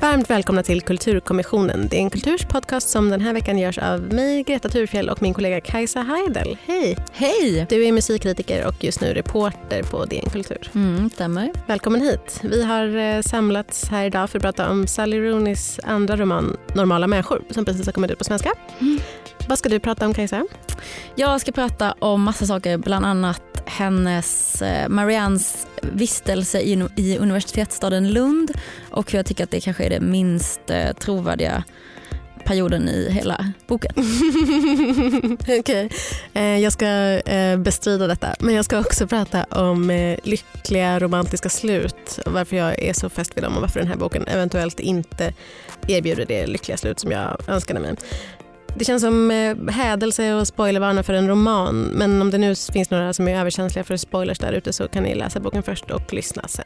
Varmt välkomna till Kulturkommissionen. Det är en kulturspodcast som den här veckan görs av mig, Greta Thurfjell och min kollega Kajsa Heidel. Hej! Hej! Du är musikkritiker och just nu reporter på DN Kultur. Mm, stämmer. Välkommen hit. Vi har eh, samlats här idag för att prata om Sally Rooneys andra roman Normala människor som precis har kommit ut på svenska. Mm. Vad ska du prata om Kajsa? Jag ska prata om massa saker, bland annat hennes, eh, Mariannes vistelse i, i universitetsstaden Lund och hur jag tycker att det kanske är det minst eh, trovärdiga perioden i hela boken. Okej, okay. eh, jag ska eh, bestrida detta men jag ska också prata om eh, lyckliga romantiska slut och varför jag är så fäst vid dem och varför den här boken eventuellt inte erbjuder det lyckliga slut som jag önskade mig. Det känns som eh, hädelse och spoilervarna för en roman men om det nu finns några som är överkänsliga för spoilers där ute så kan ni läsa boken först och lyssna sen.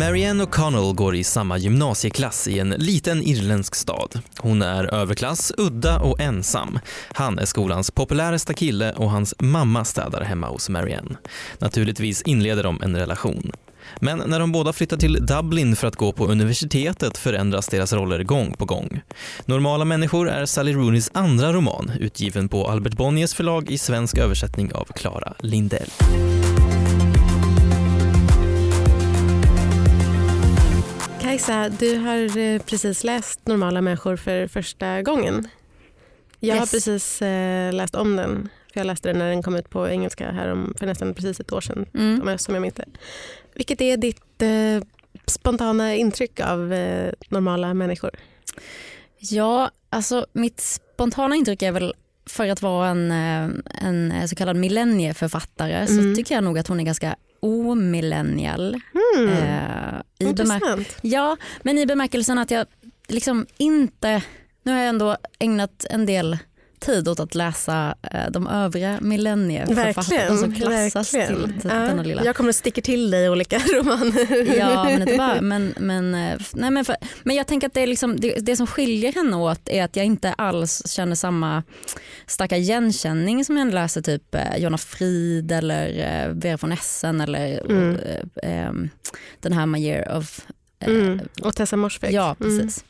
Marianne O'Connell går i samma gymnasieklass i en liten irländsk stad. Hon är överklass, udda och ensam. Han är skolans populäraste kille och hans mamma städar hemma hos Marianne. Naturligtvis inleder de en relation. Men när de båda flyttar till Dublin för att gå på universitetet förändras deras roller gång på gång. Normala människor är Sally Rooneys andra roman, utgiven på Albert Bonniers förlag i svensk översättning av Clara Lindell. Kajsa, du har eh, precis läst Normala människor för första gången. Jag yes. har precis eh, läst om den. För jag läste den när den kom ut på engelska här om, för nästan precis ett år sedan. Mm. Som jag minns det. Vilket är ditt eh, spontana intryck av eh, normala människor? Ja, alltså mitt spontana intryck är väl för att vara en, en så kallad millennieförfattare mm. så tycker jag nog att hon är ganska omillennial. Mm. Eh, Intressant. Ja, men i bemärkelsen att jag liksom inte, nu har jag ändå ägnat en del tid åt att läsa eh, de övriga millennieförfattarna som klassas verkligen. till, till ja, denna lilla. Jag kommer att sticka till dig olika romaner. Ja men inte bara, men, men, eh, nej, men, för, men jag tänker att det, är liksom, det, det, som skiljer henne åt är att jag inte alls känner samma starka igenkänning som jag läser typ eh, Jonna Frid eller Vera von Essen eller mm. eh, eh, den här My year of Mm. Och Tessa Morsbeck. Ja, mm. precis.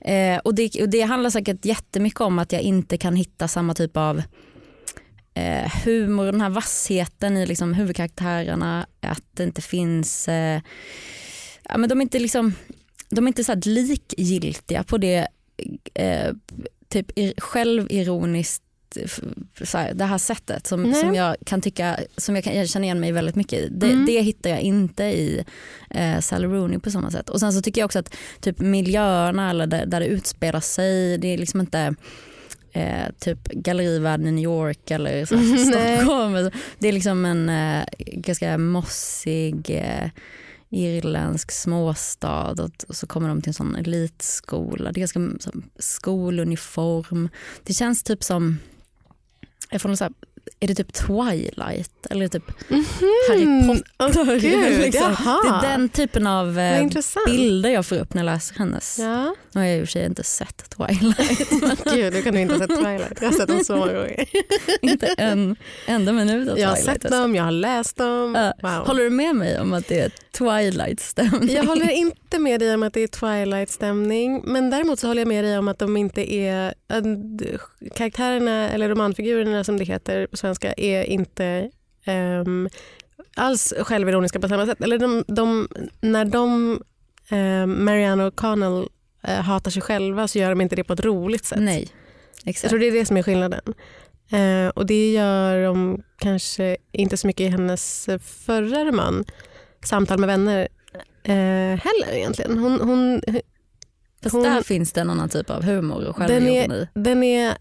Mm. Eh, och, det, och det handlar säkert jättemycket om att jag inte kan hitta samma typ av eh, humor, den här vassheten i liksom huvudkaraktärerna, att det inte finns, eh, ja, men de är inte, liksom, de är inte så likgiltiga på det eh, typ självironiskt så här, det här sättet som, som jag kan tycka, som jag kan känna igen mig väldigt mycket i. Det, mm. det hittar jag inte i eh, Sally Rooney på samma sätt. Och sen så tycker jag också att typ miljöerna eller där, där det utspelar sig, det är liksom inte eh, typ gallerivärlden i New York eller så här, Stockholm. Det är liksom en eh, ganska mossig eh, irländsk småstad och, och, så kommer de till en sån elitskola. Det är ganska så, skoluniform. Det känns typ som jag får någon så här, är det typ Twilight eller typ mm -hmm. Harry Potter? Oh, Gud, liksom. Det är den typen av eh, bilder jag får upp när jag läser hennes. Ja. Nu har jag i och för sig inte sett Twilight. Gud, du kan du inte ha sett Twilight. Jag har sett dem så många gånger. inte en enda minut av Twilight. Jag har sett alltså. dem, jag har läst dem. Uh, wow. Håller du med mig om att det är Twilight-stämning? Jag håller inte med dig om att det är Twilight-stämning. Men däremot så håller jag med dig om att de inte är... Karaktärerna, eller romanfigurerna som det heter på svenska, är inte um, alls självironiska på samma sätt. Eller de, de, när de, um, Marianne O'Connell uh, hatar sig själva så gör de inte det på ett roligt sätt. Nej, exakt. Jag tror det är det som är skillnaden. Uh, och det gör de kanske inte så mycket i hennes förra roman, Samtal med vänner, uh, heller egentligen. Hon, hon, Fast hon, där finns det en annan typ av humor och självironi. Den är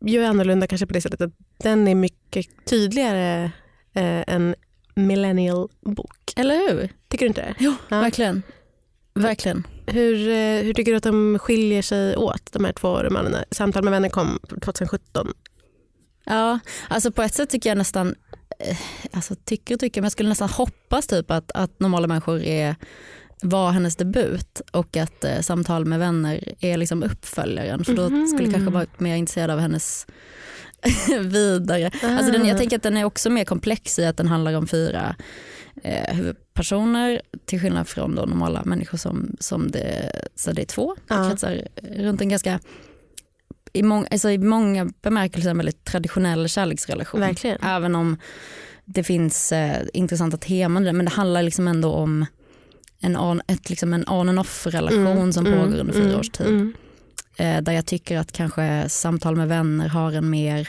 ju annorlunda kanske på det sättet att den är mycket tydligare eh, än millennial bok. Eller hur? Tycker du inte det? Jo, Ja. verkligen. Verkligen. Hur, eh, hur tycker du att de skiljer sig åt, de här två romanerna? Samtal med vänner kom 2017. Ja, alltså på ett sätt tycker jag nästan, eh, alltså tycker och tycker, men jag skulle nästan hoppas typ att, att normala människor är, var hennes debut och att eh, Samtal med vänner är liksom uppföljaren för då Mhm. skulle jag kanske varit mer intresserad av hennes vidare. Alltså den, jag tänker att den är också mer komplex i att den handlar om fyra eh, huvudpersoner till skillnad från då normala människor som, som det, så det är två. Ja. kretsar runt en ganska i, mång, alltså i många bemärkelser en väldigt traditionell kärleksrelation. Verkligen. Även om det finns eh, intressanta teman det, men det handlar liksom ändå om en on, ett, liksom en on and off relation som pågår under fyra års tid. mm. Eh, där jag tycker att kanske samtal med vänner har en mer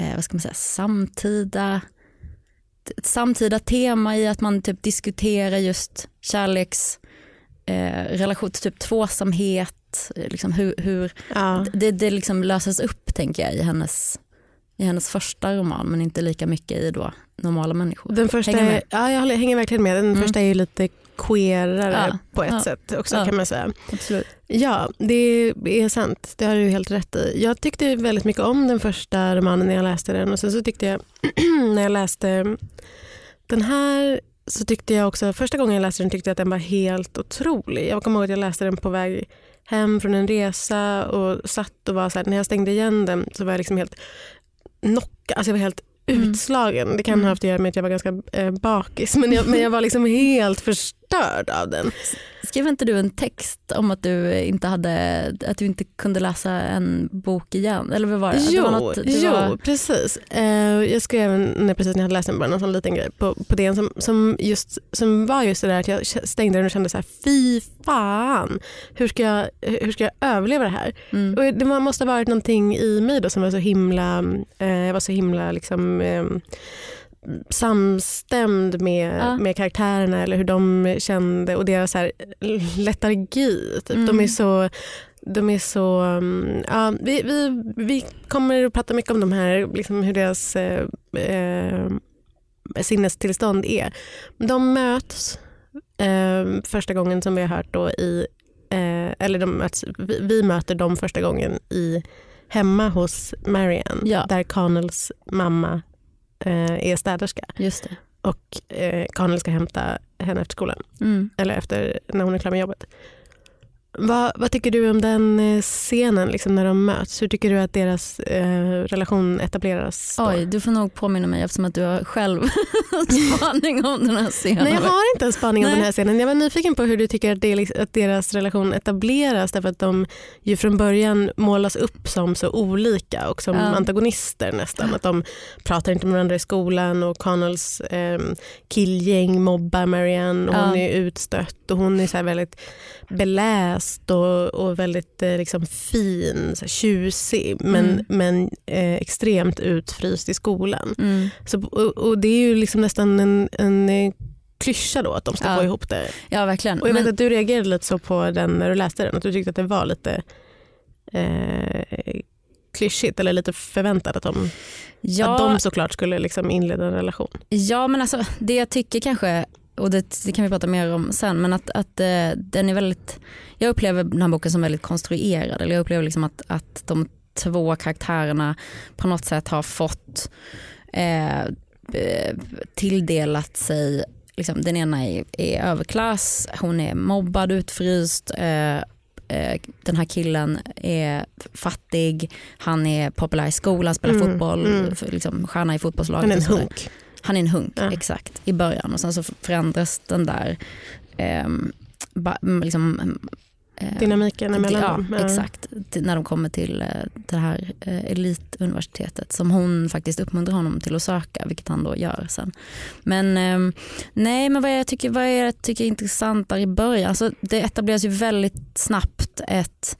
eh, vad ska man säga, samtida, ett samtida tema i att man typ diskuterar just kärleks eh, relation, typ tvåsamhet, liksom hur, hur Ja. det, det liksom löses upp tänker jag i hennes, i hennes första roman men inte lika mycket i då normala människor. Den första Hänger med? ja, jag hänger verkligen med. Den Mm. första är lite queerare Ja, på ett ja, sätt också ja. kan man säga. Absolut. Ja, det är sant. Det har du helt rätt i. Jag tyckte väldigt mycket om den första romanen när jag läste den och sen så tyckte jag när jag läste den här så tyckte jag också, första gången jag läste den tyckte jag att den var helt otrolig. Jag kommer ihåg att jag läste den på väg hem från en resa och satt och var så här, när jag stängde igen den så var jag liksom helt knockad, alltså jag var helt Mm. utslagen. Det kan Mm. ha haft att göra med att jag var ganska eh, bakis men jag, men jag var liksom helt förstörd av den. Skrev inte du en text om att du inte, hade, att du inte kunde läsa en bok igen? Eller vad var det? Jo, det var något, det jo var, precis. Eh, jag skrev när, precis när jag hade läst den bara någon sån liten grej på, på det som, som, just, som var just det där att jag stängde den och kände så här, fy fan, hur ska jag, hur ska jag överleva det här? mm, Och det måste ha varit någonting i mig då som var så himla, eh, jag var så himla liksom, eh, samstämd med, Ja. med karaktärerna eller hur de kände och deras så här, letargi. Typ. Mm. De är så de är så, mm, ja, vi, vi, vi kommer att prata mycket om de här, liksom hur deras eh, eh, sinnestillstånd är. De möts eh, första gången som vi har hört då i, eh, eller de möts, vi, vi möter dem första gången i hemma hos Marianne Ja. där Connells mamma eh, är städerska just det. och eh, Connell ska hämta henne efter skolan Mm. eller efter när hon är klar med jobbet. Vad, vad tycker du om den eh, scenen liksom när de möts? Hur tycker du att deras eh, relation etableras? Då? Oj, du får nog påminna mig eftersom att du har själv spaning om den här scenen. Nej, jag har inte en spaning om Nej. den här scenen. Jag var nyfiken på hur du tycker att, det, att deras relation etableras därför att de ju från början målas upp som så olika och som Ja. antagonister nästan. Att de pratar inte med varandra i skolan och Connells eh, killgäng mobbar Marianne och hon Ja. är utstött och hon är så väldigt beläst och, och väldigt eh, liksom fin, så här, tjusig men, Mm. men eh, extremt utfryst i skolan. Mm. Så, och, och det är ju liksom nästan en, en eh, klyscha då att de ska Ja. få ihop det. Ja verkligen. Och jag vet Men- att du reagerade lite så på den när du läste den, att du tyckte att det var lite eh, klyschigt eller lite förväntat att de, ja, att de såklart skulle liksom inleda en relation. Ja men alltså det jag tycker kanske, och det, det kan vi prata mer om sen, men att, att eh, den är väldigt, jag upplever den här boken som väldigt konstruerad. Eller jag upplever liksom att, att de två karaktärerna på något sätt har fått eh, tilldelat sig, liksom, den ena är, är överklass, hon är mobbad, utfryst, eh, eh, den här killen är fattig, han är populär i skolan, spelar Mm, fotboll, mm. liksom, stjärna i fotbollslaget. Han är en hunk. Han är en hunk, Ja. exakt, i början och sen så förändras den där ehm, ba, liksom, eh, Dynamiken till- emellan ja, dem. Ja. exakt. Till, när de kommer till eh, det här eh, elituniversitetet som hon faktiskt uppmuntrar honom till att söka, vilket han då gör sen. Men ehm, nej, men vad jag tycker, vad jag tycker är intressant där i början, alltså, det etableras ju väldigt snabbt ett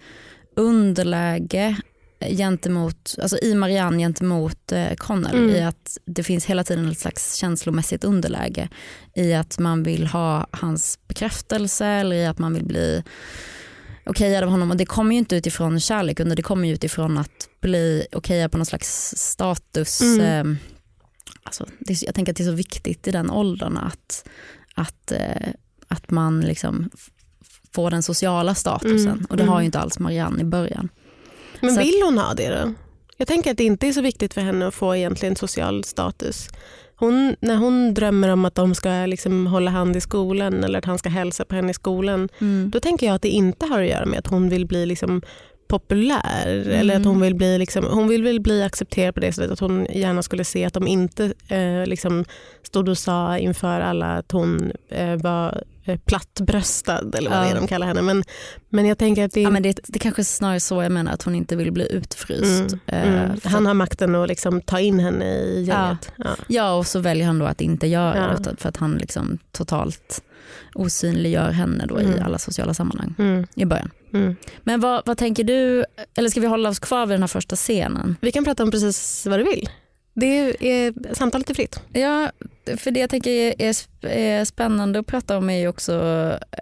underläge gentemot, alltså i Marianne gentemot eh, Connell Mm. i att det finns hela tiden ett slags känslomässigt underläge i att man vill ha hans bekräftelse eller i att man vill bli okejad av honom och det kommer ju inte utifrån kärlek utan det kommer ju utifrån att bli okejad på någon slags status Mm. eh, alltså, det, jag tänker att det är så viktigt i den åldern att, att, eh, att man liksom får den sociala statusen Mm, och det har mm. ju inte alls Marianne i början. Men Så vill hon ha det då? Jag tänker att det inte är så viktigt för henne att få egentligen social status. Hon, när hon drömmer om att de ska liksom hålla hand i skolan eller att han ska hälsa på henne i skolan, då tänker jag att det inte har att göra med att hon vill bli liksom populär eller att Mm. hon vill bli liksom, hon vill väl bli accepterad på det sättet att hon gärna skulle se att de inte eh, liksom stod och sa inför alla att hon eh, var eh, plattbröstad eller vad Ja. det är de kallar henne. Men, men jag tänker att det Ja, men det, det kanske är snarare så jag menar att hon inte vill bli utfryst. Mm, Eh, mm. för- Han har makten att liksom ta in henne i gänget. Ja. Ja och så väljer han då att inte göra Ja. det för att han liksom totalt osynliggör henne då i Mm. alla sociala sammanhang Mm, i början. mm. Men vad, vad tänker du, eller ska vi hålla oss kvar vid den här första scenen? Vi kan prata om precis vad du vill. Det är, samtalet är fritt. Ja, för det jag tänker är, är, sp- är spännande att prata om är ju också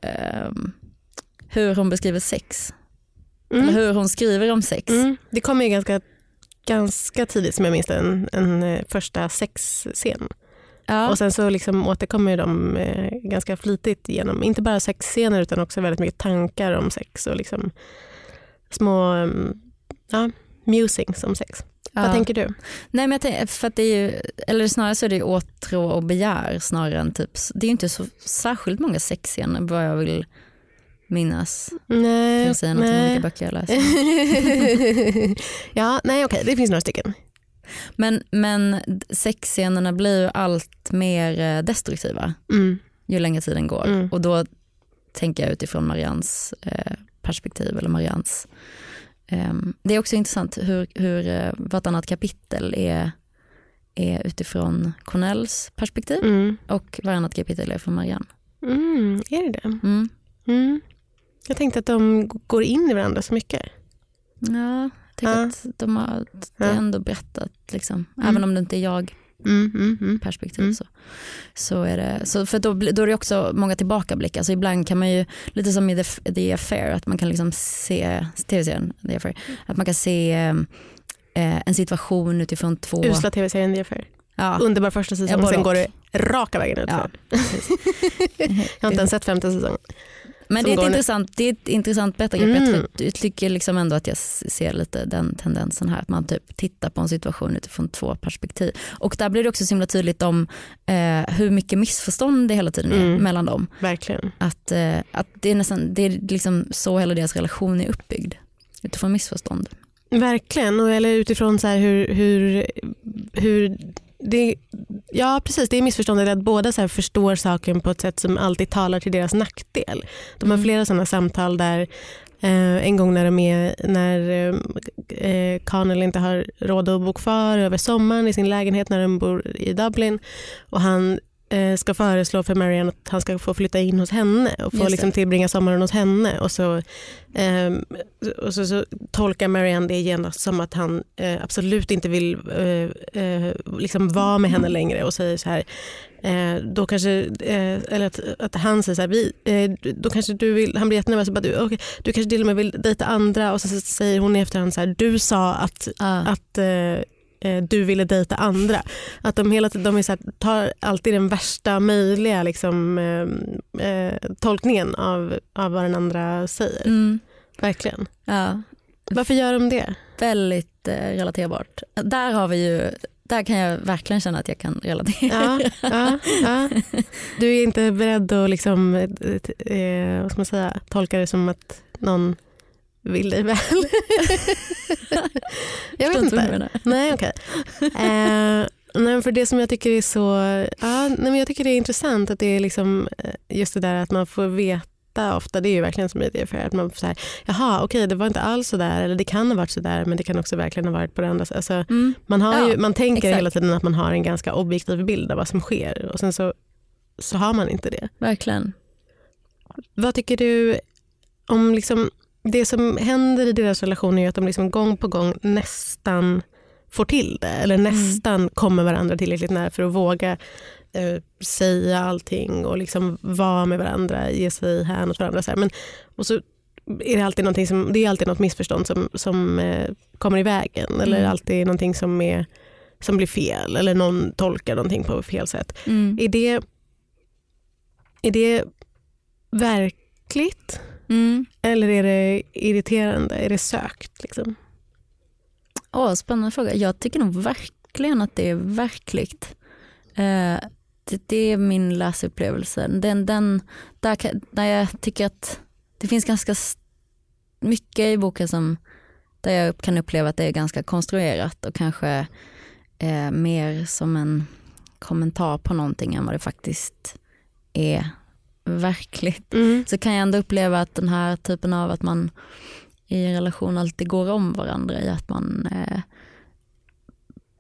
ehm, hur hon beskriver sex. Mm. Eller hur hon skriver om sex. Mm. Det kommer ju ganska, ganska tidigt som jag minns en, en eh, första sexscen. Ja. Och sen så liksom återkommer de eh, ganska flitigt genom, inte bara sexscener utan också väldigt mycket tankar om sex och liksom små mm, ja, musings om sex. Vad Ja. tänker du? Nej men jag tänker, för att det är ju, eller snarare så är det ju åtrå och begär snarare än typ, det är ju inte så särskilt många sexscener vad jag vill minnas. Kan Nej, jag säga något om vilka nej. böcker jag läser? ja, nej okej, det finns några stycken. Men, men sexscenerna blir ju allt mer eh, destruktiva Mm. ju längre tiden går. Mm. Och då tänker jag utifrån Marians eh, perspektiv eller Marians. ehm, det är också intressant hur, hur eh, vartannat kapitel är, är utifrån Cornells perspektiv Mm. och varannat kapitel är från Marianne. Mm. Är det det? Mm. Mm. Jag tänkte att de går in i varandra så mycket. Ja, tänker Ja. att de har det ändå berättat, liksom. Mm. även om det inte är jag Mm, mm, mm. perspektiv. Mm. Så, så är det, så för då, då är det också många tillbakablickar. Så ibland kan man ju, lite som i The, The Affair, att man kan liksom se, tv-serien The Affair, att man kan se eh, en situation utifrån två... Usla tv-serien The Affair. ja, Underbar första säsong, sen går det raka vägen ut. ja, jag har inte ens sett femte säsongen. Men det är, ett nu. intressant, det är ett intressant berättargrepp. Mm. Jag, tycker liksom ändå att jag ser lite den tendensen här. Att man typ tittar på en situation utifrån två perspektiv. Och där blir det också så himla tydligt om eh, hur mycket missförstånd det hela tiden är Mm. mellan dem. Verkligen. Att, eh, att det är nästan det är liksom så hela deras relation är uppbyggd. Utifrån missförstånd. Verkligen, och eller utifrån så hur, hur, hur det, ja precis det är missförståndet att båda så här förstår saken på ett sätt som alltid talar till deras nackdel. De har Mm. flera sådana samtal där eh, en gång när de är, när eh, eh, Connell inte har råd att bo kvar över sommaren i sin lägenhet när de bor i Dublin och han ska föreslå för Marianne att han ska få flytta in hos henne och få liksom tillbringa sommaren hos henne. Och så, ehm, och så, så tolkar Marianne det genast som att han eh, absolut inte vill eh, eh, liksom vara med henne längre och säger så här, eh, då kanske, eh, eller att, att han säger så här, vi, eh, då kanske du vill, han blir jättenervös och bara, du, okay, du kanske till och med vill dejta andra. Och så, så säger hon i efterhand så här, du sa att att eh, du ville dejta andra. Att de hela de är så här, tar alltid den värsta möjliga liksom, eh, eh, tolkningen av, av vad den andra säger. Mm. Verkligen. Ja, Varför gör de det? väldigt eh, relaterbart. Där har vi ju där kan jag verkligen känna att jag kan relatera. Ja, ja, ja. Du är inte beredd att liksom, eh, eh, vad ska man säga, tolka det som att någon vill dig väl? jag vet inte. Nej, okej. Eh, nej, men för det som jag tycker är så ja, nej, men jag tycker det är intressant att det är liksom eh, just det där att man får veta ofta, det är ju verkligen som det för att man så här, jaha okej det var inte alls så där eller det kan ha varit så där men det kan också verkligen ha varit på det andra sättet. Alltså, Mm. man, har Ja, ju, man tänker exakt. hela tiden att man har en ganska objektiv bild av vad som sker och sen så, så har man inte det. Verkligen. Vad tycker du om liksom, det som händer i deras relation är att de liksom gång på gång nästan får till det eller nästan kommer varandra tillräckligt nära för att våga eh, säga allting och liksom vara med varandra, ge sig hän åt varandra. Så här. Men, och så är det alltid någonting som, det är alltid något missförstånd som, som eh, kommer i vägen eller Mm. alltid någonting som är som blir fel eller någon tolkar någonting på fel sätt. Mm. Är det, är det verkligt Mm. eller är det irriterande? Är det sökt? Liksom? Åh, spännande fråga. Jag tycker nog verkligen att det är verkligt. Eh, det, det är min läsupplevelse. Den, den, där, kan- där jag tycker att det finns ganska mycket i boken som där jag kan uppleva att det är ganska konstruerat och kanske eh, mer som en kommentar på någonting än vad det faktiskt är verkligt Mm. så kan jag ändå uppleva att den här typen av att man i en relation alltid går om varandra i att man eh,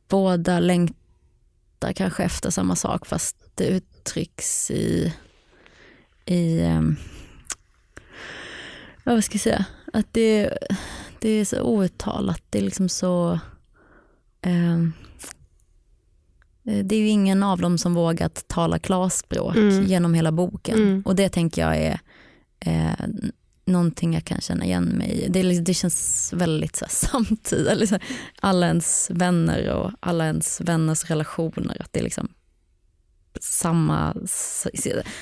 båda längtar kanske efter samma sak fast det uttrycks i, i ja, vad ska jag säga, att det, det är så outtalat, det är liksom så ehm, det är ju ingen av dem som vågat tala klarspråk Mm. genom hela boken. Mm. Och det tänker jag är eh, någonting jag kan känna igen mig i. Det, liksom- det känns väldigt så här, samtida. Alla ens vänner och alla ens vänners relationer. Att det är liksom samma,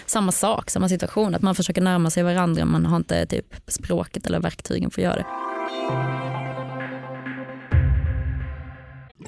samma sak, samma situation. Att man försöker närma sig varandra men man har inte typ språket eller verktygen för att göra det.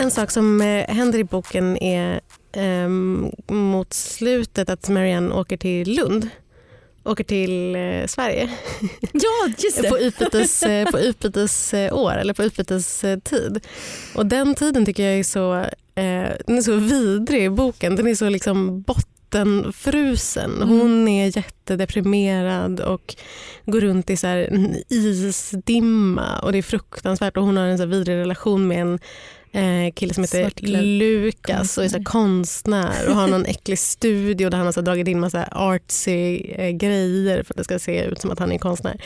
En sak som eh, händer i boken är ehm, mot slutet att Marianne åker till Lund. Åker till eh, Sverige Ja, just på utbytes, eh, på utbytesår eller på utbytestid. Och den tiden tycker jag är så, eh, den är så vidrig i boken. Den är så liksom bottenfrusen. Hon är jättedeprimerad och går runt i så här en isdimma och det är fruktansvärt och hon har en så vidrig relation med en eh, kille som heter Svartklädd Lukas och är så här konstnär och har någon äcklig studio där han har så dragit in massa artsy eh, grejer för att det ska se ut som att han är konstnär.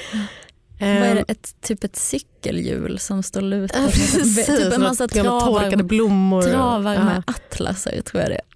Vad är Ehm, det? Ett, typ ett cykelhjul som står lutat. Ja, precis. typ en massa travar, blommor. travar Ja. med atlaser tror jag det är.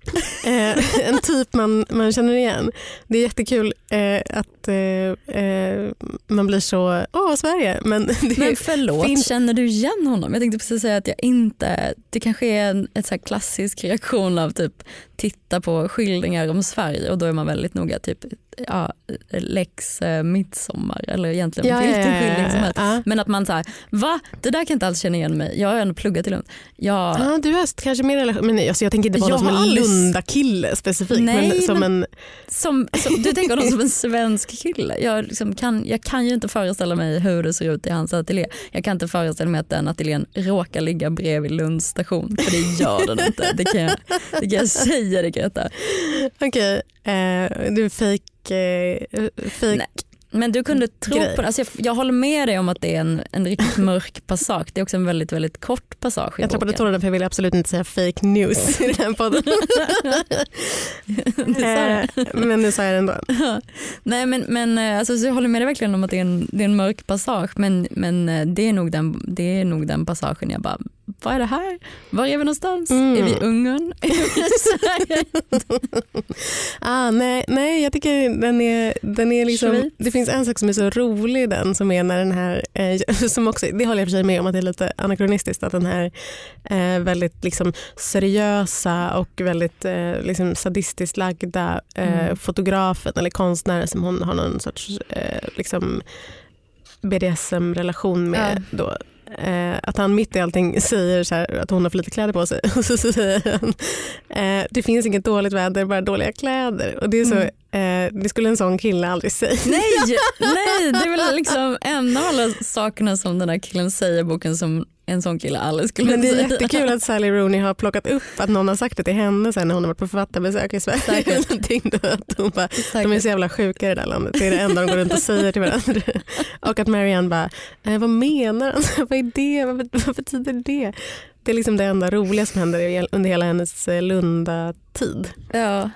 Eh, en typ man, man känner igen. Det är jättekul eh, att eh, eh, man blir så, åh Sverige, men det Men förlåt, finns- känner du igen honom? Jag tänkte precis säga att jag inte, det kanske är en ett så klassisk reaktion av typ titta på skildringar om Sverige och då är man väldigt noga typ ja, Lex eh, midsommar eller egentligen Ja, vilken ja, skildring som helst. ja. Men att man säger va? Det där kan jag inte alls känna igen mig Jag har ändå pluggat i Lund. Jag, Ja, du har kanske mer relation, men alltså, jag tänker inte på honom som en aldrig- Lunda-kille specifikt. Nej, men som men- en, som, som, du tänker honom som en svensk kille. Jag, liksom kan, jag kan ju inte föreställa mig hur det ser ut i hans ateljé. Jag kan inte föreställa mig att den ateljén råkar ligga bredvid Lunds station. För det gör den inte. Det kan jag, det kan jag säga det Greta. okej, eh, du fake, eh, fake Nej. Men du kunde tro Grej. på det. Alltså jag, jag håller med dig om att det är en, en riktigt mörk passage. Det är också en väldigt, väldigt kort passage jag trappade boken. tårarna för jag ville absolut inte säga fake news i den här podden. Eh, men nu sa jag det ändå. Nej men, men eh, alltså, så jag håller med dig verkligen om att det är en, det är en mörk passage men, men eh, det, är nog den, det är nog den passagen jag bara, vad är det här? Var är vi någonstans? Mm. Är vi i Ungern? I Sverige? Ah, nej, nej, jag tycker den är, den är liksom, Schweiz. det finns en sak som är så rolig i den som är när den här, eh, som också, det håller jag för sig med om att det är lite anakronistiskt att den här eh, väldigt liksom seriösa och väldigt eh, liksom sadistiskt lagda eh, Mm. fotografen eller konstnären som hon har någon sorts eh, liksom BDSM-relation med då, eh, att han mitt i allting säger så här, att hon har för lite kläder på sig och så säger han eh, det finns inget dåligt väder, bara dåliga kläder. Och det, är så, eh, det skulle en sån kille aldrig säga. Nej, nej, det är väl liksom en av alla sakerna som den här killen säger i boken som en sån kille aldrig skulle Men det är jättekul att Sally Rooney har plockat upp att någon har sagt det till henne sen när hon har varit på författarbesök i Sverige. Säkert. Någonting då, att hon bara, de är så jävla sjuka i det där landet. Det är det enda de går runt och säger till varandra. Och att Marianne bara, eh, vad menar han? vad är det? Vad, vad betyder det? Det är liksom det enda roliga som händer under hela hennes eh, Lunda-tid. Ja.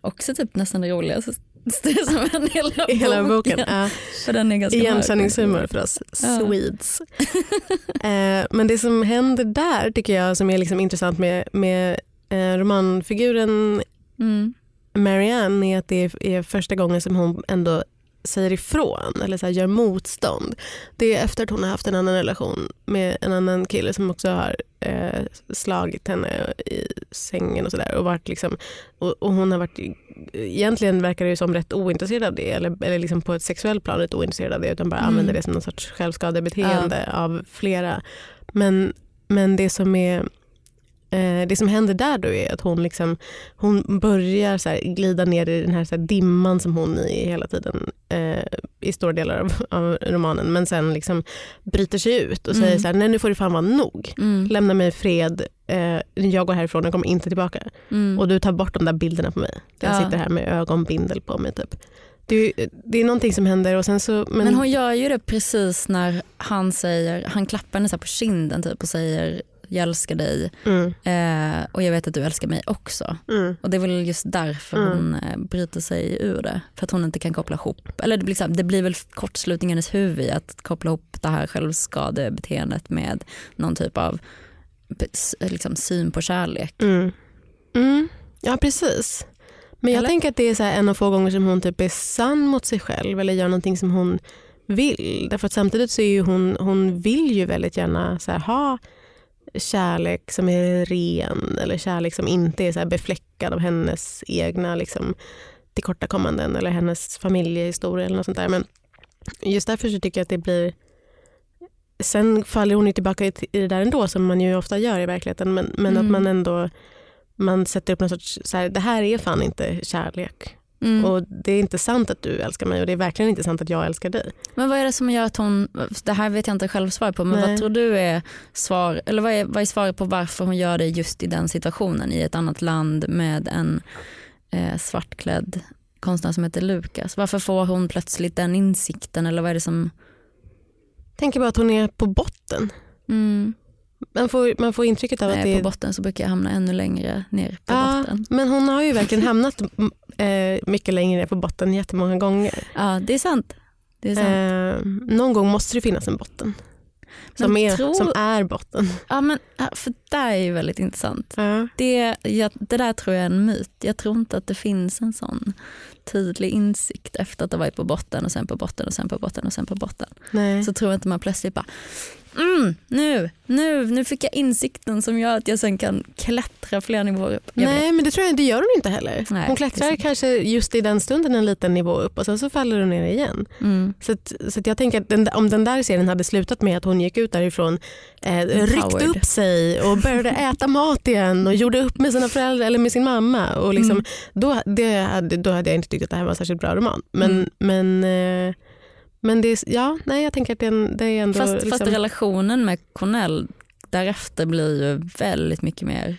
Också typ nästan det roligaste som händer i hela, I hela boken. Ja. För den är ganska Igenkänningshumor för oss Ja. Swedes. eh, men det som händer där tycker jag som är liksom intressant med, med eh, romanfiguren Mm. Marianne är att det är, är första gången som hon ändå säger ifrån eller så här gör motstånd. Det är efter att hon har haft en annan relation med en annan kille som också har eh, slagit henne i sängen och sådär. Och, varit liksom, och, och hon har varit, egentligen verkar det ju som rätt ointresserad av det eller, eller liksom på ett sexuellt plan rätt ointresserad av det utan bara Mm. använder det som någon sorts självskadebeteende av flera. Men, men det som är det som händer där då är att hon, liksom, hon börjar så glida ner i den här, så här dimman som hon är i hela tiden eh, i stora delar av, av romanen men sen liksom bryter sig ut och säger Mm. så här, nej nu får det fan vara nog. Mm. Lämna mig i fred, eh, jag går härifrån och kommer inte tillbaka. Mm. Och du tar bort de där bilderna på mig. Jag Ja. sitter här med ögonbindel på mig. Typ. Det, det är någonting som händer och sen så... Men, Men hon gör ju det precis när han säger, han klappar henne så på kinden typ och säger jag älskar dig mm, eh, och jag vet att du älskar mig också. mm, Och det är väl just därför Mm. hon eh, bryter sig ur det. För att hon inte kan koppla ihop, eller det blir, här, det blir väl kortslutning i hennes huvud att koppla ihop det här självskadebeteendet med någon typ av liksom, syn på kärlek. Mm. Mm. Ja, precis. Men jag Eller? tänker att det är så en av få gånger som hon typ är sann mot sig själv eller gör någonting som hon vill. Därför att samtidigt så är ju hon, hon vill ju väldigt gärna så här, ha kärlek som är ren eller kärlek som inte är så befläckad av hennes egna liksom, tillkortakommanden eller hennes familjehistoria eller något sånt där. Men just därför så tycker jag att det blir Sen faller hon ju tillbaka i, det där ändå som man ju ofta gör i verkligheten men, men att Mm. man ändå man sätter upp någon sorts, så här, det här är fan inte kärlek. Mm. Och det är inte sant att du älskar mig och det är verkligen inte sant att jag älskar dig. Men vad är det som gör att hon, det här vet jag inte själv svar på, men Nej. vad tror du är svar, eller vad är, vad är svaret på varför hon gör det just i den situationen i ett annat land med en eh, svartklädd konstnär som heter Lukas? Varför får hon plötsligt den insikten eller vad är det som... tänker bara att hon är på botten. Mm. Man får, man får intrycket av att det på är... botten så brukar jag hamna ännu längre ner på Ja, botten. men hon har ju verkligen hamnat eh, mycket längre ner på botten jättemånga gånger. Ja, det är sant. Det är sant. Eh, någon gång måste det finnas en botten. Som, är, tror- som är botten. Ja, men, för det är ju väldigt intressant. Ja. Det, jag, det där tror jag är en myt. Jag tror inte att det finns en sån tydlig insikt efter att ha varit på botten och sen på botten och sen på botten och sen på botten. Nej. Så tror jag inte man plötsligt bara mm, nu, nu, nu fick jag insikten som gör att jag sen kan klättra flera nivåer upp. Jag vet. Nej men det tror jag det gör hon inte heller. Nej, hon klättrar kanske just i den stunden en liten nivå upp och sen så faller hon ner igen. Mm. Så, att, så att jag tänker att den, om den där serien hade slutat med att hon gick ut därifrån, eh, ryckte upp sig och började äta mat igen och gjorde upp med sina föräldrar eller med sin mamma. Och liksom, Mm. då, det hade, då hade jag inte tyckt att det här var en särskilt bra roman. Men, Mm. men, eh, men det, är, ja, nej, jag tänker att det är, en- det är ändå... Fast, liksom, fast relationen med Cornell därefter blir ju väldigt mycket mer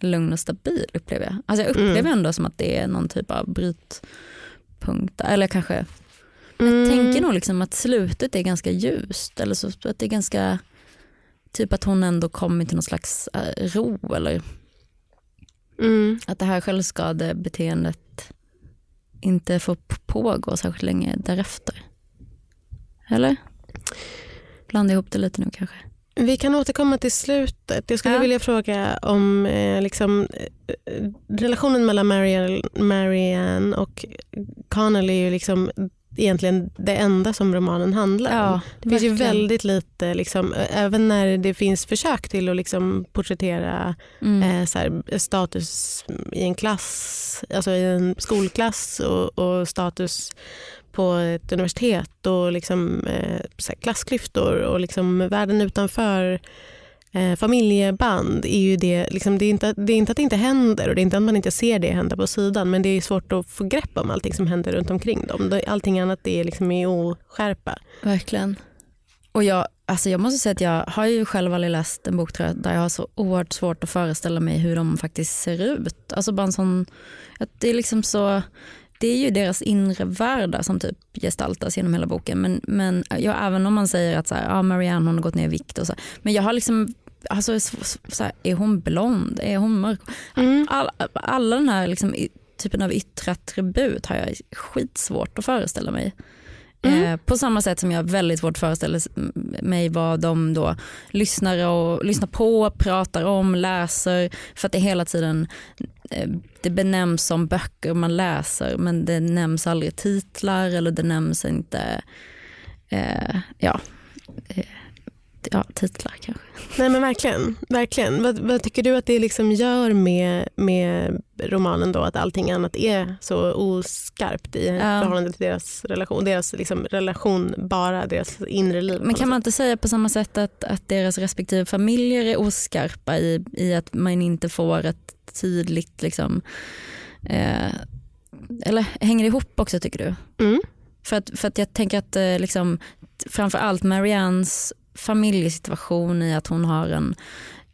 lugn och stabil upplever jag. Alltså jag upplever Mm. ändå som att det är någon typ av brytpunkt. Eller kanske, mm, jag tänker nog liksom att slutet är ganska ljust. Eller så att det är ganska, typ att hon ändå kommer till någon slags eh, ro. Eller mm, att det här självskadebeteendet inte får pågå särskilt länge därefter. Eller? Blanda ihop det lite nu kanske. Vi kan återkomma till slutet. Jag skulle Ja. vilja fråga om eh, liksom, eh, relationen mellan Marianne, Marianne och Connell är ju liksom egentligen det enda som romanen handlar om. Ja, Det finns ju väldigt lite, liksom, även när det finns försök till att liksom porträttera Mm. eh, här, status i en klass, alltså i en skolklass och, och status på ett universitet och liksom, eh, klassklyftor och liksom världen utanför eh, familjeband är ju det, liksom, det, är inte, det är inte att det inte händer och det är inte att man inte ser det hända på sidan men det är svårt att få grepp om allting som händer runt omkring dem. Allting annat är liksom i oskärpa. Verkligen. Och jag, alltså jag måste säga att jag har ju själv aldrig läst en bok tror jag, där jag har så oerhört svårt att föreställa mig hur de faktiskt ser ut. Alltså bara en sån, att det är liksom så, det är ju deras inre världar som typ gestaltas genom hela boken. Men, men ja, även om man säger att så här, ja, Marianne hon har gått ner i vikt och så. Men jag har liksom, alltså, så, här, är hon blond? Är hon mörk? All, alla den här liksom, typen av yttre attribut har jag skitsvårt att föreställa mig. Mm. Eh, på samma sätt som jag väldigt svårt föreställer mig vad de då lyssnar, och, lyssnar på, pratar om, läser. För att det hela tiden eh, det benämns som böcker man läser men det nämns aldrig titlar eller det nämns inte eh, ja, eh, ja, titlar kanske. Nej men verkligen. verkligen. Vad, vad tycker du att det liksom gör med, med romanen då att allting annat är så oskarpt i förhållande till deras relation? Deras liksom relation, bara deras inre liv. Men kan man inte säga på samma sätt att, att deras respektive familjer är oskarpa i, i att man inte får ett tydligt, liksom, eh, eller hänger det ihop också tycker du? Mm. För, att, för att jag tänker att eh, liksom, framförallt Mariannes familjesituation i att hon har en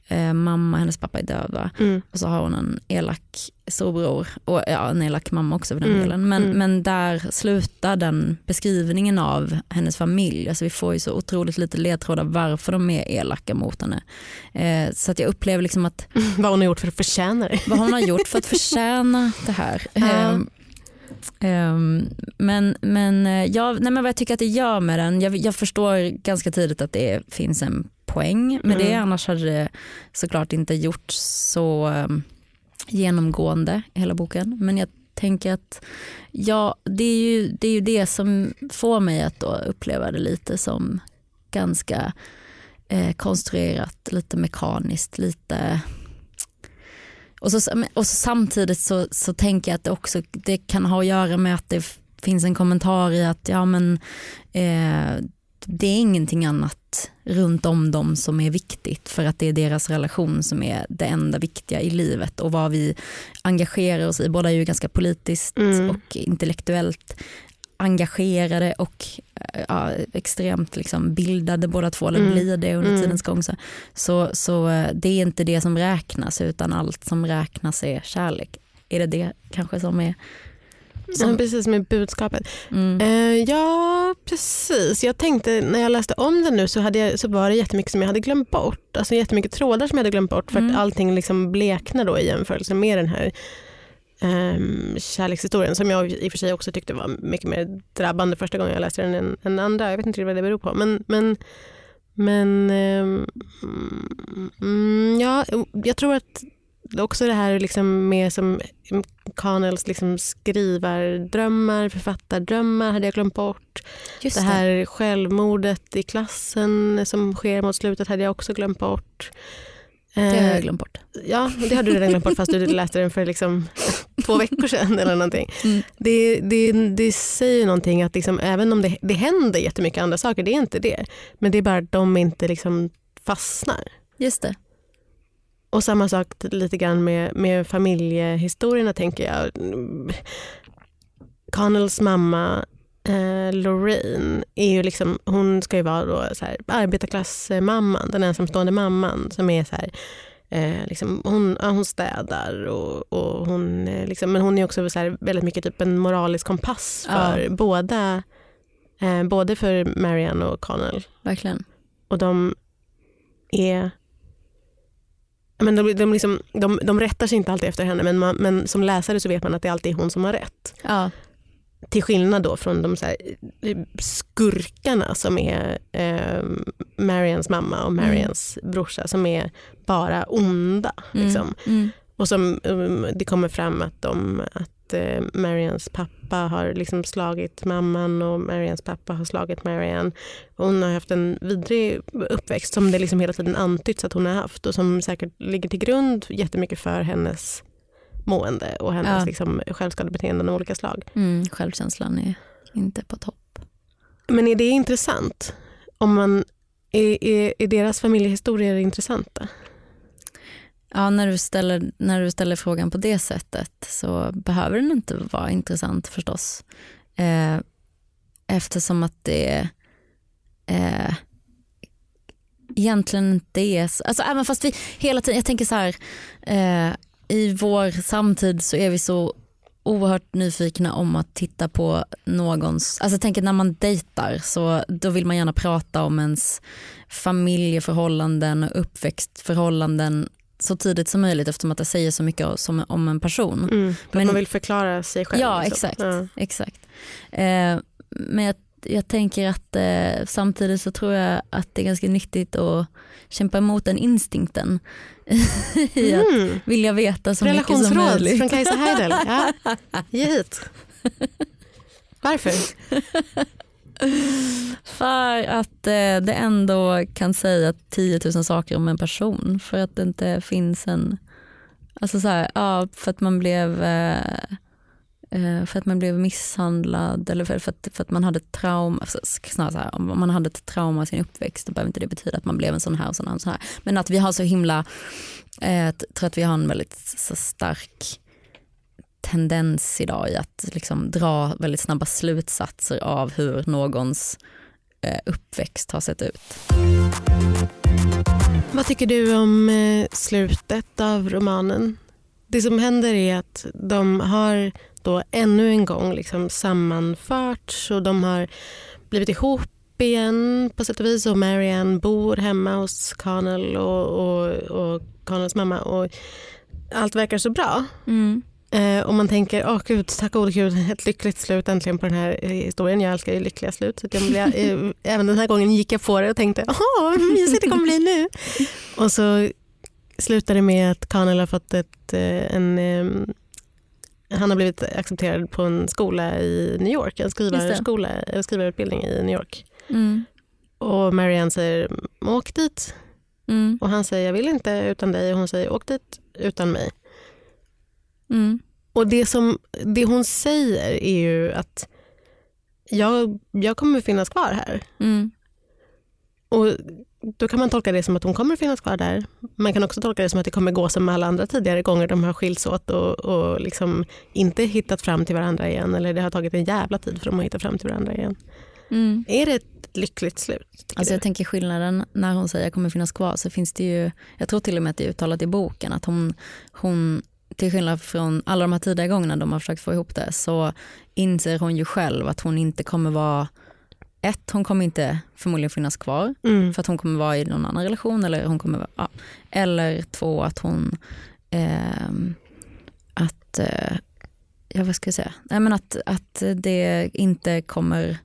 eh, mamma, hennes pappa är död va? Mm. och så har hon en elak storbror och ja, en elak mamma också för den Mm, delen. Men, mm. men där slutar den beskrivningen av hennes familj. Alltså vi får ju så otroligt lite ledtrådar varför de är elaka mot henne. Eh, så att jag upplever liksom att Vad hon har gjort för att förtjäna det. vad hon har gjort för att förtjäna det här. Ja. Ehm, men men, eh, jag, nej men vad jag tycker att det gör med den, jag, jag förstår ganska tidigt att det finns en poäng med det, Mm. annars hade det såklart inte gjort så ehm, genomgående i hela boken. Men jag tänker att ja, det, är ju, det är ju det som får mig att då uppleva det lite som ganska eh, konstruerat, lite mekaniskt, lite och, så, och så samtidigt så, så tänker jag att det också det kan ha att göra med att det finns en kommentar i att ja men eh, det är ingenting annat runt om dem som är viktigt för att det är deras relation som är det enda viktiga i livet och vad vi engagerar oss i. Båda är ju ganska politiskt Mm. och intellektuellt engagerade och eh, ja, extremt liksom bildade båda två, eller Mm. blir det under Mm. tidens gång. Så, så, så eh, det är inte det som räknas utan allt som räknas är kärlek. Är det det kanske som är... Ja, precis med budskapet. Mm. Eh, ja, precis. Jag tänkte när jag läste om den nu så, hade jag, så var det jättemycket som jag hade glömt bort. Alltså jättemycket trådar som jag hade glömt bort för Mm. att allting liksom bleknar då i jämförelse med den här um, kärlekshistorien som jag i och för sig också tyckte var mycket mer drabbande första gången jag läste den än, än andra. Jag vet inte vad det beror på. Men, men, men ehm, mm, ja, jag tror att också det här liksom med som Connells liksom skrivardrömmar, författardrömmar hade jag glömt bort. Just det här självmordet i klassen som sker mot slutet hade jag också glömt bort. Det har Eh, jag glömt bort. Ja, det har du redan glömt bort fast du läste den för liksom två veckor sedan eller någonting. Mm. Det, det, det säger någonting att liksom, även om det, det händer jättemycket andra saker, det är inte det. Men det är bara att de inte liksom fastnar. Just det. Och samma sak lite grann med, med familjehistorierna tänker jag. Connells mamma eh, Lorraine, är ju liksom, hon ska ju vara då så här, arbetarklassmamman, den ensamstående mamman som är så här, eh, liksom, hon, ja, hon städar och, och hon, eh, liksom, men hon är också så här, väldigt mycket typ en moralisk kompass för Ja. båda, eh, både för Marianne och Connell. Verkligen. Och de är Men de, de, liksom, de, de rättar sig inte alltid efter henne men, man, men som läsare så vet man att det alltid är hon som har rätt. Ja. Till skillnad då från de så här, skurkarna som är eh, Marians mamma och Marians brorsa som är bara onda. Mm. Liksom. Mm. Och som um, det kommer fram att, de, att eh, Marians pappa har liksom slagit mamman och Marians pappa har slagit Marian. Hon har haft en vidrig uppväxt som det liksom hela tiden antytts att hon har haft och som säkert ligger till grund jättemycket för hennes mående och hennes Ja. liksom, självskadebeteenden av olika slag. Mm, självkänslan är inte på topp. Men är det intressant? Om man, är, är, är deras familjehistorier intressanta? Ja, när, du ställer, när du ställer frågan på det sättet så behöver den inte vara intressant förstås. Eh, eftersom att det eh, egentligen inte är så, alltså även fast vi hela tiden, jag tänker så här, eh, i vår samtid så är vi så oerhört nyfikna om att titta på någons, alltså tänker när man dejtar så då vill man gärna prata om ens familjeförhållanden och uppväxtförhållanden så tidigt som möjligt eftersom att det säger så mycket om en person. Mm. Men- man vill förklara sig själv. Ja liksom. exakt. Ja. exakt. Eh, men jag, jag tänker att eh, samtidigt så tror jag att det är ganska nyttigt att kämpa emot den instinkten i att Mm. vilja veta så mycket som möjligt. från Kajsa Heidel. Ja. Ge hit. Varför? För att eh, det ändå kan säga 10 000 saker om en person för att det inte finns en, alltså så här, ja, för att man blev eh, Eh, för att man blev misshandlad eller för, för, att, för att man hade trauma, alltså, snarare så här, om man hade ett trauma i sin uppväxt då behöver inte det betyda att man blev en sån här och sån här. Och sån här. Men att vi har så himla, eh, tror att vi har en väldigt så stark tendens idag i att liksom dra väldigt snabba slutsatser av hur någons eh, uppväxt har sett ut. Vad tycker du om eh, slutet av romanen? Det som händer är att de har då ännu en gång liksom sammanförts och de har blivit ihop igen på sätt och vis och Marianne bor hemma hos Connell och, och, och Connells mamma och allt verkar så bra. Eh, och man tänker, åh gud, tack gode gud, ett lyckligt slut äntligen på den här eh, historien. Jag älskar ju lyckliga slut. Så jag blev, eh, även den här gången gick jag på det och tänkte, åh vad mysigt det kommer bli nu. Och så slutar det med att Connell har fått ett, eh, en, eh, han har blivit accepterad på en skola i New York, en skrivarskola, skrivarutbildning i New York. Mm. Och Marianne säger, åk dit. Mm. Och han säger, jag vill inte utan dig. Och hon säger, åk dit utan mig. Mm. Och det, som, det hon säger är ju att jag, jag kommer finnas kvar här. Mm. Och då kan man tolka det som att hon kommer finnas kvar där. Man kan också tolka det som att det kommer gå som alla andra tidigare gånger de har skilts åt och, och liksom inte hittat fram till varandra igen. Eller det har tagit en jävla tid för dem att hitta fram till varandra igen. Mm. Är det ett lyckligt slut? Alltså du? jag tänker skillnaden när hon säger jag kommer finnas kvar så finns det ju, jag tror till och med att det är uttalat i boken att hon, hon till skillnad från alla de här tidigare gångerna de har försökt få ihop det så inser hon ju själv att hon inte kommer vara ett, hon kommer inte förmodligen finnas kvar Mm. för att hon kommer vara i någon annan relation eller hon kommer ja. eller två att hon ehm, att eh, ja vad ska jag säga, Nej, men att, att det inte kommer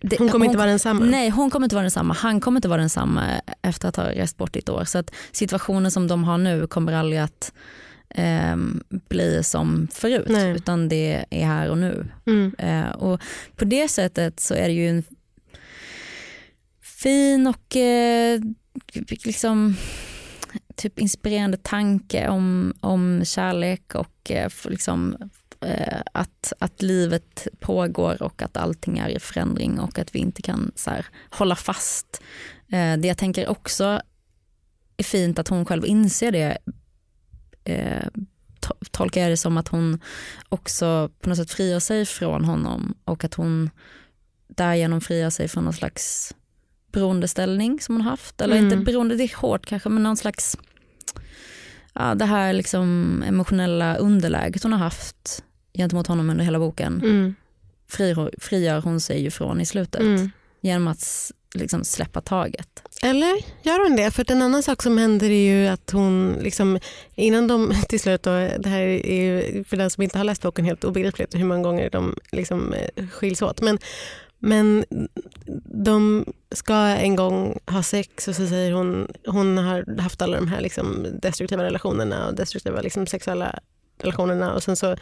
det, Hon kommer inte vara densamma. Nej, hon kommer inte vara densamma. Han kommer inte vara densamma efter att ha rest bort i ett år. Så att situationen som de har nu kommer aldrig att ehm, bli som förut. Nej. Utan det är här och nu. Mm. Eh, och på det sättet så är det ju en fin och eh, liksom typ inspirerande tanke om, om kärlek och eh, liksom, eh, att, att livet pågår och att allting är i förändring och att vi inte kan så här, hålla fast. Eh, det jag tänker också är fint att hon själv inser det eh, to- tolkar jag det som att hon också på något sätt frigör sig från honom och att hon därigenom frigör sig från någon slags beroendeställning som hon haft. Eller Mm. inte beroende, det är hårt kanske, men någon slags ja, det här liksom emotionella underläget hon har haft gentemot honom under hela boken Mm. frigör, frigör hon sig ju från i slutet Mm. genom att liksom släppa taget. Eller gör hon det? För en annan sak som händer är ju att hon, liksom, innan de till slut, då, det här är ju för den som inte har läst boken helt obegripligt hur många gånger de liksom, eh, skiljs åt. Men, men de ska en gång ha sex och så säger hon, hon har haft alla de här liksom, destruktiva relationerna och destruktiva liksom, sexuella relationerna och sen så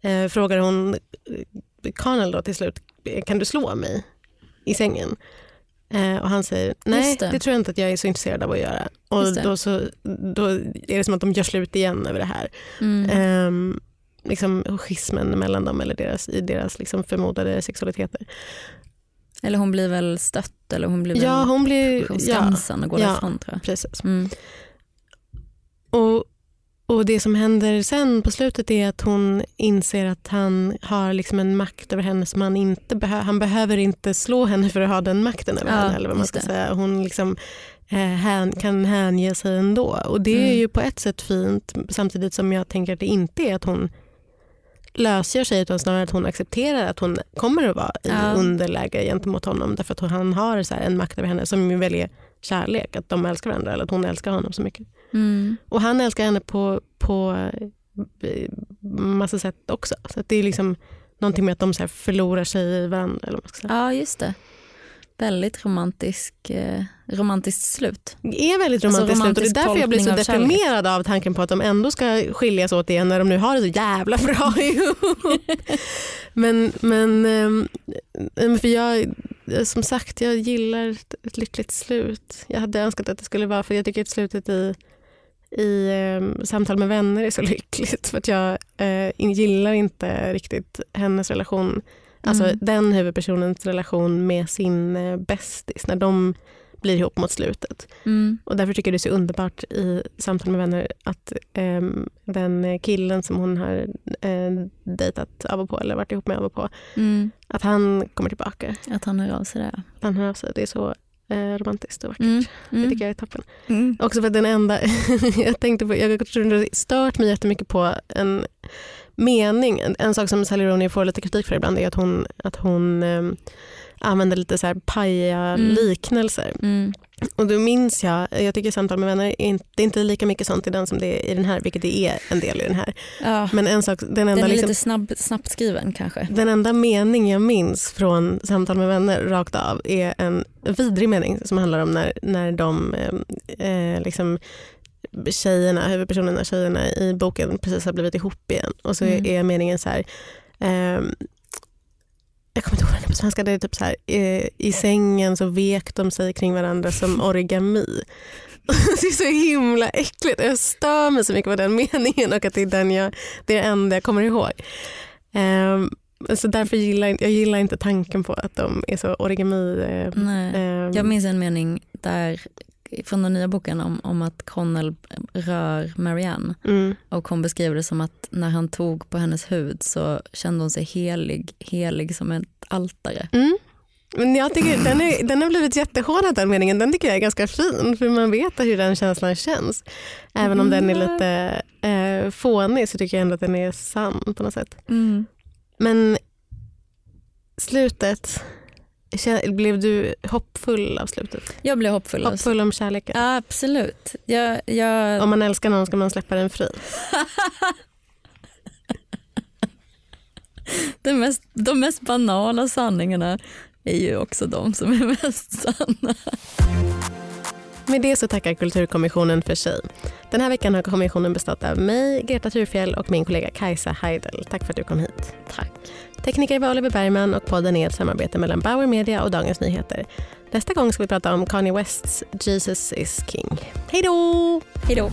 eh, frågar hon eh, Connell då till slut, kan du slå mig i sängen? Eh, och han säger, nej det. det. tror jag inte att jag är så intresserad av att göra. Och då, så, då är det som att de gör slut igen över det här. Mm. Ehm, liksom schismen mellan dem eller deras, i deras liksom förmodade sexualiteter. Eller hon blir väl stött eller hon blir väl Ja, hon blir... på Ja, och går ja. därifrån tror jag. precis. Mm. Och, och det som händer sen på slutet är att hon inser att han har liksom en makt över henne som han inte behöver. Han behöver inte slå henne för att ha den makten över Ja, henne. Eller vad man ska det. säga. Hon liksom, eh, hän, kan hänge sig ändå. Och det är Mm. ju på ett sätt fint samtidigt som jag tänker att det inte är att hon lösgör sig utan snarare att hon accepterar att hon kommer att vara i Ja. underläge gentemot honom därför att han har så en makt över henne som ju väl är kärlek, att de älskar varandra eller att hon älskar honom så mycket. Mm. Och han älskar henne på, på eh, massa sätt också. Så det är liksom någonting med att de så förlorar sig i varandra. Eller vad man ska säga. Ja, just det. Väldigt romantisk, eh, romantiskt slut. Det är väldigt Alltså, romantiskt slut och det är därför jag blir så av deprimerad av tanken på att de ändå ska skiljas åt igen när de nu har det så jävla bra ihop. men, men men för jag, som sagt, jag gillar ett- lyckligt slut. Jag hade önskat att det skulle vara, för jag tycker att slutet i, i eh, Samtal med vänner är så lyckligt. För att jag eh, gillar inte riktigt hennes relation, alltså Mm. den huvudpersonens relation med sin eh, bästis, när de blir ihop mot slutet. Mm. Och därför tycker jag det är så underbart i Samtal med vänner att ehm, den killen som hon har eh, dejtat av och på eller varit ihop med av och på, Mm. att han kommer tillbaka. Att han hör av sig där. Han hör av sig. Det är så eh, romantiskt och vackert. Mm. Det Mm. tycker jag är toppen. Mm. Också för att den enda, jag tänkte på, jag det har stört mig jättemycket på en mening. En, sak som Sally Rooney får lite kritik för ibland är att hon, att hon ehm, använder lite så här paja Mm. liknelser. Mm. Och då minns jag, jag tycker Samtal med vänner, är inte, det är inte lika mycket sånt i den som det är i den här, vilket det är en del i den här. Ja. Men en sak, den Den enda, är liksom, lite snabb, snabbt skriven kanske. den enda mening jag minns från Samtal med vänner rakt av är en vidrig mening som handlar om när, när de eh, eh, liksom, tjejerna, huvudpersonerna, tjejerna i boken precis har blivit ihop igen. Och så Mm. är meningen så här, ehm, jag kommer inte ihåg den på svenska, det är typ så här, eh, i sängen så vek de sig kring varandra som origami. Det är så himla äckligt. Jag stör mig så mycket på den meningen och att det är den jag, det är det enda jag kommer ihåg. Ehm, så därför gillar jag, jag gillar inte tanken på att de är så origami. Eh, ehm, Jag minns en mening där från den nya boken om, om att Connell rör Marianne mm, och hon beskriver det som att när han tog på hennes hud så kände hon sig helig, helig som ett altare. mm. Men jag tycker, den, är, den har blivit jättehårdad den meningen. Den tycker jag är ganska fin för man vet hur den känslan känns. Även om den är lite eh, fånig så tycker jag ändå att den är sann på något sätt. Mm. Men slutet, blev du hoppfull av slutet? Jag blev hoppfull. Hoppfull om kärleken? Ja, absolut. Jag, jag, Om man älskar någon ska man släppa den fri. det mest, de mest banala sanningarna är ju också de som är mest sanna. Med det så tackar Kulturkommissionen för sig. Den här veckan har kommissionen bestått av mig, Greta Thurfjell och min kollega Kajsa Heidel. Tack för att du kom hit. Tack. Tekniker var Oliver Bergman och podden är ett samarbete mellan Bauer Media och Dagens Nyheter. Nästa gång ska vi prata om Kanye Wests Jesus is King. Hej då! Hej då.